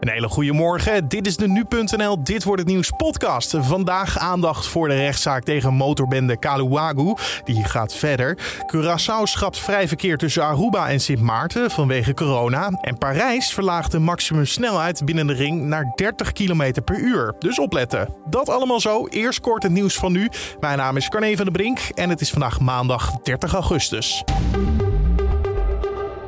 Een hele goede morgen. Dit is de nu.nl Dit wordt het nieuws podcast. Vandaag aandacht voor de rechtszaak tegen motorbende Kaluwagu. Die gaat verder. Curaçao schrapt vrij verkeer tussen Aruba en Sint Maarten vanwege corona. En Parijs verlaagt de maximumsnelheid binnen de ring naar 30 km per uur. Dus opletten. Dat allemaal zo. Eerst kort het nieuws van nu. Mijn naam is Carne van der Brink en het is vandaag maandag 30 augustus.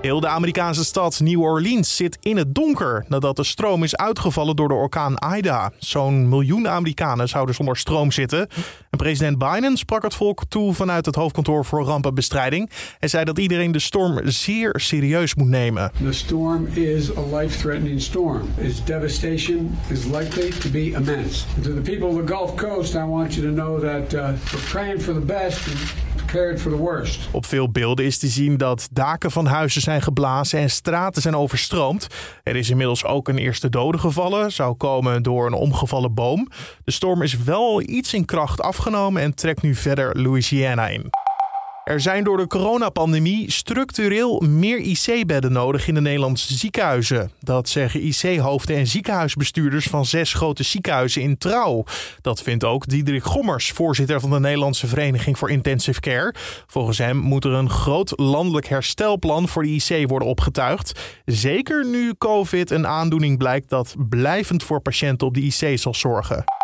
Heel de Amerikaanse stad New Orleans zit in het donker nadat de stroom is uitgevallen door de orkaan Ida. Zo'n miljoen Amerikanen zouden zonder stroom zitten. En president Biden sprak het volk toe vanuit het hoofdkantoor voor rampenbestrijding en zei dat iedereen de storm zeer serieus moet nemen. The storm is a life-threatening storm. Its devastation is likely to be immense. And to the people of the Gulf Coast, I want you to know that uh, we're praying for the best Op veel beelden is te zien dat daken van huizen zijn geblazen en straten zijn overstroomd. Er is inmiddels ook een eerste dode gevallen, zou komen door een omgevallen boom. De storm is wel iets in kracht afgenomen en trekt nu verder Louisiana in. Er zijn door de coronapandemie structureel meer IC-bedden nodig in de Nederlandse ziekenhuizen. Dat zeggen IC-hoofden en ziekenhuisbestuurders van zes grote ziekenhuizen in Trouw. Dat vindt ook Diederik Gommers, voorzitter van de Nederlandse Vereniging voor Intensive Care. Volgens hem moet er een groot landelijk herstelplan voor de IC worden opgetuigd. Zeker nu COVID een aandoening blijkt dat blijvend voor patiënten op de IC zal zorgen.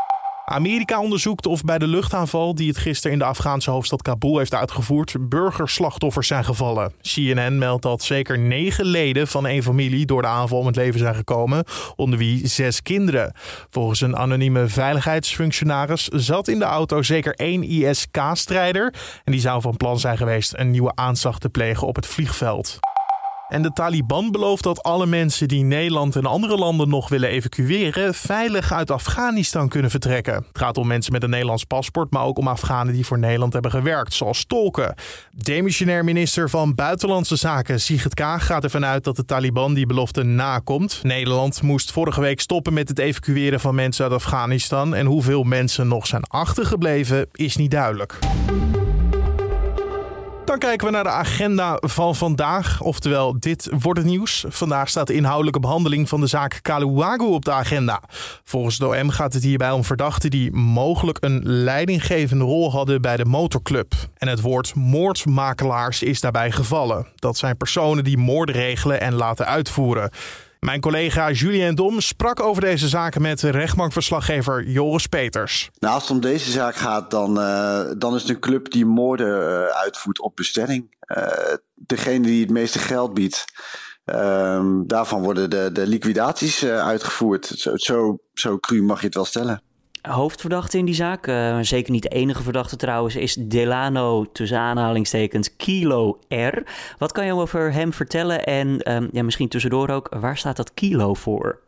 Amerika onderzoekt of bij de luchtaanval die het gisteren in de Afghaanse hoofdstad Kabul heeft uitgevoerd, burgerslachtoffers zijn gevallen. CNN meldt dat zeker negen leden van een familie door de aanval om het leven zijn gekomen, onder wie zes kinderen. Volgens een anonieme veiligheidsfunctionaris zat in de auto zeker één ISK-strijder en die zou van plan zijn geweest een nieuwe aanslag te plegen op het vliegveld. En de Taliban belooft dat alle mensen die Nederland en andere landen nog willen evacueren, veilig uit Afghanistan kunnen vertrekken. Het gaat om mensen met een Nederlands paspoort, maar ook om Afghanen die voor Nederland hebben gewerkt, zoals tolken. Demissionair minister van Buitenlandse Zaken Sigrid Kaag gaat ervan uit dat de Taliban die belofte nakomt. Nederland moest vorige week stoppen met het evacueren van mensen uit Afghanistan. En hoeveel mensen nog zijn achtergebleven, is niet duidelijk. Kijken we naar de agenda van vandaag. Oftewel, dit wordt het nieuws. Vandaag staat de inhoudelijke behandeling van de zaak Kaluwagu op de agenda. Volgens de OM gaat het hierbij om verdachten die mogelijk een leidinggevende rol hadden bij de motorclub. En het woord moordmakelaars is daarbij gevallen. Dat zijn personen die moorden regelen en laten uitvoeren. Mijn collega Julien Dom sprak over deze zaken met rechtbankverslaggever Joris Peters. Nou, als het om deze zaak gaat, dan, uh, dan is het een club die moorden uh, uitvoert op bestelling. Uh, degene die het meeste geld biedt, ehm, daarvan worden de, de liquidaties uitgevoerd. Zo, zo, zo cru mag je het wel stellen hoofdverdachte in die zaak. Uh, zeker niet de enige verdachte trouwens, is Delano tussen aanhalingstekens Kilo R. Wat kan je over hem vertellen en um, ja, misschien tussendoor ook, waar staat dat kilo voor?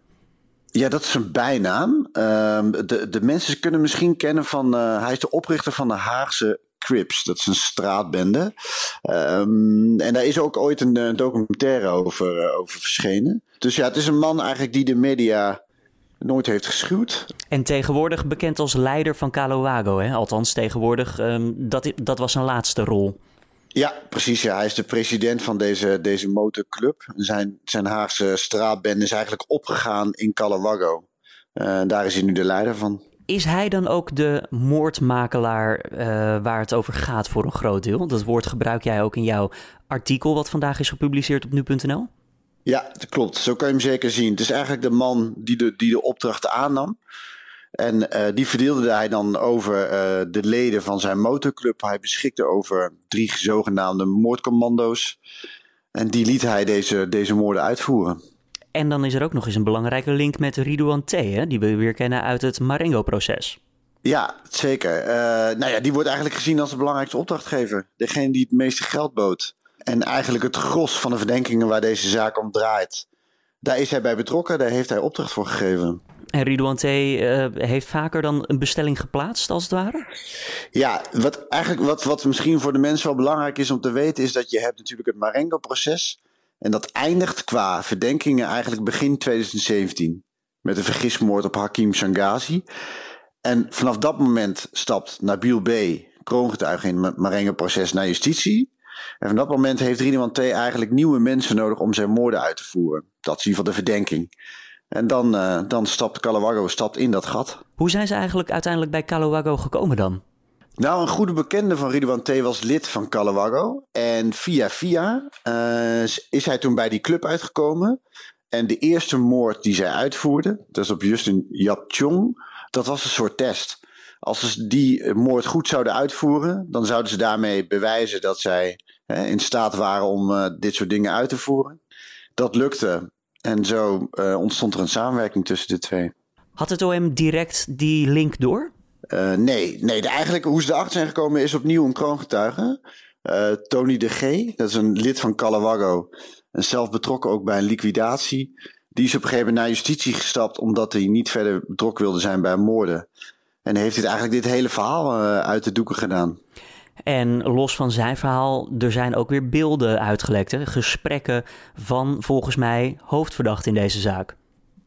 Ja, dat is een bijnaam. Uh, de, de mensen kunnen misschien kennen van. Uh, hij is de oprichter van de Haagse Crips. Dat is een straatbende. Um, en daar is ook ooit een, een documentaire over, over verschenen. Dus ja, het is een man eigenlijk die de media nooit heeft geschuwd. En tegenwoordig bekend als leider van Caloago, hè? althans tegenwoordig, um, dat, dat was zijn laatste rol. Ja, precies. Ja. Hij is de president van deze, deze motorclub. Zijn, zijn Haagse straatbende is eigenlijk opgegaan in Calawago. Uh, daar is hij nu de leider van. Is hij dan ook de moordmakelaar uh, waar het over gaat voor een groot deel? Dat woord gebruik jij ook in jouw artikel wat vandaag is gepubliceerd op nu.nl? Ja, dat klopt. Zo kan je hem zeker zien. Het is eigenlijk de man die de, die de opdrachten aannam. En uh, die verdeelde hij dan over uh, de leden van zijn motorclub. Hij beschikte over drie zogenaamde moordcommando's. En die liet hij deze, deze moorden uitvoeren. En dan is er ook nog eens een belangrijke link met Ridouan T, hè, die we weer kennen uit het Marengo-proces. Ja, zeker. Uh, nou ja, die wordt eigenlijk gezien als de belangrijkste opdrachtgever. Degene die het meeste geld bood. En eigenlijk het gros van de verdenkingen waar deze zaak om draait, daar is hij bij betrokken, daar heeft hij opdracht voor gegeven. En Ridouan T. Uh, heeft vaker dan een bestelling geplaatst, als het ware? Ja, wat, eigenlijk wat, wat misschien voor de mensen wel belangrijk is om te weten, is dat je hebt natuurlijk het Marengo-proces. En dat eindigt qua verdenkingen eigenlijk begin 2017. Met een vergismoord op Hakim Shangazi. En vanaf dat moment stapt Nabil B., kroongetuige in het Marengo-proces, naar justitie. En van dat moment heeft Ridwan T. eigenlijk nieuwe mensen nodig om zijn moorden uit te voeren. Dat is in ieder geval de verdenking. En dan, uh, dan stapt Calawago stapt in dat gat. Hoe zijn ze eigenlijk uiteindelijk bij Calawago gekomen dan? Nou, een goede bekende van Ridwan T. was lid van Calawago. En via via uh, is hij toen bij die club uitgekomen. En de eerste moord die zij uitvoerden, dat is op Justin Yatchong, dat was een soort test. Als ze die moord goed zouden uitvoeren, dan zouden ze daarmee bewijzen dat zij hè, in staat waren om uh, dit soort dingen uit te voeren. Dat lukte. En zo uh, ontstond er een samenwerking tussen de twee. Had het OM direct die link door? Uh, nee, nee de, eigenlijk hoe ze erachter zijn gekomen is opnieuw een kroongetuige. Tony de G, dat is een lid van Calawago. En zelf betrokken ook bij een liquidatie. Die is op een gegeven moment naar justitie gestapt omdat hij niet verder betrokken wilde zijn bij moorden. En heeft dit eigenlijk dit hele verhaal uit de doeken gedaan. En los van zijn verhaal, er zijn ook weer beelden uitgelekt. Gesprekken van volgens mij hoofdverdachte in deze zaak.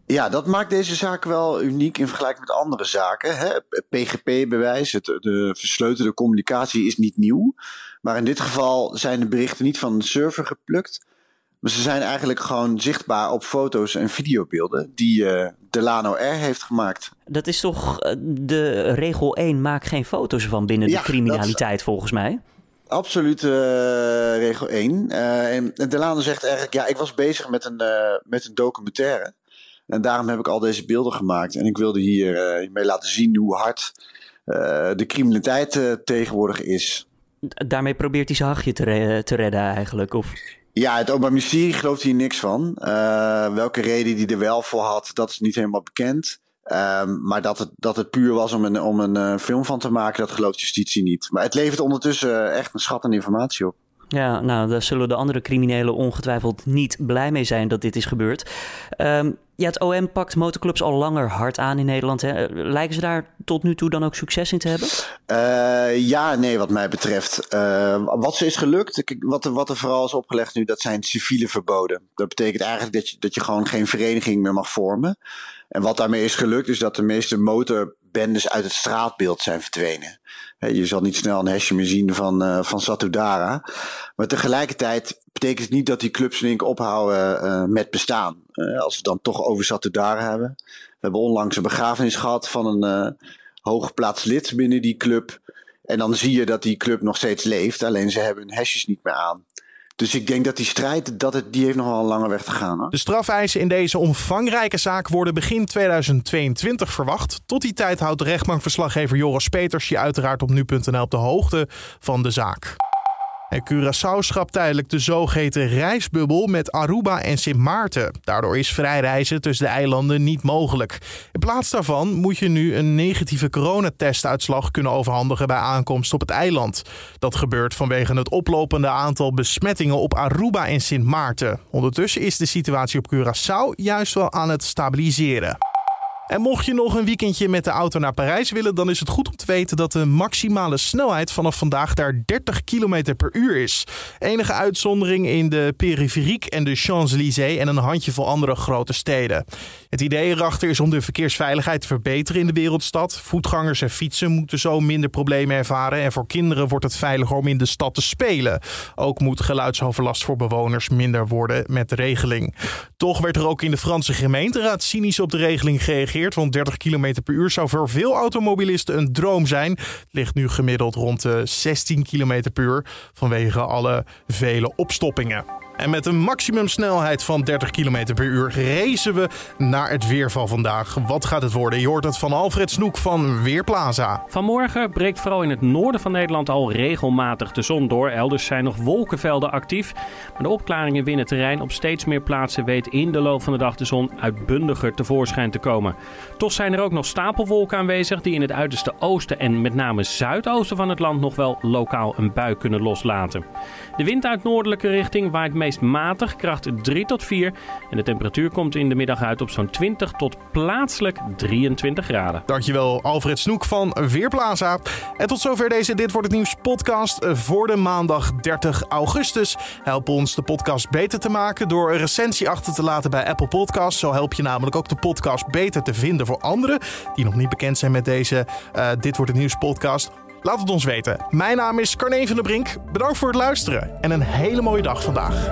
Ja, dat maakt deze zaak wel uniek in vergelijking met andere zaken. PGP-bewijs, de versleutelde communicatie is niet nieuw. Maar in dit geval zijn de berichten niet van een server geplukt. Maar ze zijn eigenlijk gewoon zichtbaar op foto's en videobeelden die uh, Delano R heeft gemaakt. Dat is toch uh, de regel 1, maak geen foto's van binnen ja, de criminaliteit is... volgens mij? Absoluut uh, regel 1. en Delano zegt eigenlijk, ja, ik was bezig met een, met een documentaire. En daarom heb ik al deze beelden gemaakt. En ik wilde hier mee laten zien hoe hard de criminaliteit tegenwoordig is. Daarmee probeert hij zijn hachje te, re te redden eigenlijk? Of... Ja, het Openbaar Ministerie gelooft hier niks van. Uh, welke reden die er wel voor had, dat is niet helemaal bekend. Um, maar dat het, dat het puur was om een, om een uh, film van te maken, dat gelooft justitie niet. Maar het levert ondertussen echt een schat aan informatie op. Ja, nou, daar zullen de andere criminelen ongetwijfeld niet blij mee zijn dat dit is gebeurd. Um, ja, het OM pakt motorclubs al langer hard aan in Nederland. Hè? Lijken ze daar tot nu toe dan ook succes in te hebben? Uh, ja, nee, wat mij betreft. Uh, wat ze is gelukt, wat er, wat er vooral is opgelegd nu, dat zijn civiele verboden. Dat betekent eigenlijk dat je, dat je gewoon geen vereniging meer mag vormen. En wat daarmee is gelukt, is dat de meeste motorbendes uit het straatbeeld zijn verdwenen. Je zal niet snel een hashje meer zien van, uh, van Satudara. Maar tegelijkertijd betekent het niet dat die clubs in ophouden uh, met bestaan. Uh, als we dan toch over Satudara hebben. We hebben onlangs een begrafenis gehad van een hooggeplaatst lid binnen die club. En dan zie je dat die club nog steeds leeft. Alleen ze hebben hun hashjes niet meer aan. Dus ik denk dat die strijd, dat het, die heeft nog wel een lange weg te gaan. Hoor. De strafeisen in deze omvangrijke zaak worden begin 2022 verwacht. Tot die tijd houdt de rechtbankverslaggever Joris Peters je uiteraard op nu.nl op de hoogte van de zaak. En Curaçao schrapt tijdelijk de zogeheten reisbubbel met Aruba en Sint Maarten. Daardoor is vrij reizen tussen de eilanden niet mogelijk. In plaats daarvan moet je nu een negatieve coronatestuitslag kunnen overhandigen bij aankomst op het eiland. Dat gebeurt vanwege het oplopende aantal besmettingen op Aruba en Sint Maarten. Ondertussen is de situatie op Curaçao juist wel aan het stabiliseren. En mocht je nog een weekendje met de auto naar Parijs willen, dan is het goed om te weten dat de maximale snelheid vanaf vandaag daar 30 km per uur is. Enige uitzondering in de periferiek en de Champs-Élysées en een handjevol andere grote steden. Het idee erachter is om de verkeersveiligheid te verbeteren in de wereldstad. Voetgangers en fietsen moeten zo minder problemen ervaren en voor kinderen wordt het veiliger om in de stad te spelen. Ook moet geluidsoverlast voor bewoners minder worden met de regeling. Toch werd er ook in de Franse gemeenteraad cynisch op de regeling gereageerd want 30 km per uur zou voor veel automobilisten een droom zijn. Het ligt nu gemiddeld rond de 16 km per uur vanwege alle vele opstoppingen. En met een maximumsnelheid van 30 km per uur racen we naar het weer van vandaag. Wat gaat het worden? Je hoort het van Alfred Snoek van Weerplaza. Vanmorgen breekt vooral in het noorden van Nederland al regelmatig de zon door. Elders zijn nog wolkenvelden actief. Maar de opklaringen winnen terrein. Op steeds meer plaatsen weet in de loop van de dag de zon uitbundiger tevoorschijn te komen. Toch zijn er ook nog stapelwolken aanwezig die in het uiterste oosten en met name zuidoosten van het land nog wel lokaal een bui kunnen loslaten. De wind uit noordelijke richting waait matig, kracht 3 tot 4. En de temperatuur komt in de middag uit op zo'n 20 tot plaatselijk 23 graden. Dankjewel Alfred Snoek van Weerplaza. En tot zover deze Dit Wordt Het Nieuws podcast voor de maandag 30 augustus. Help ons de podcast beter te maken door een recensie achter te laten bij Apple Podcasts. Zo help je namelijk ook de podcast beter te vinden voor anderen die nog niet bekend zijn met deze uh, Dit Wordt Het Nieuws podcast. Laat het ons weten. Mijn naam is Carne van der Brink. Bedankt voor het luisteren en een hele mooie dag vandaag.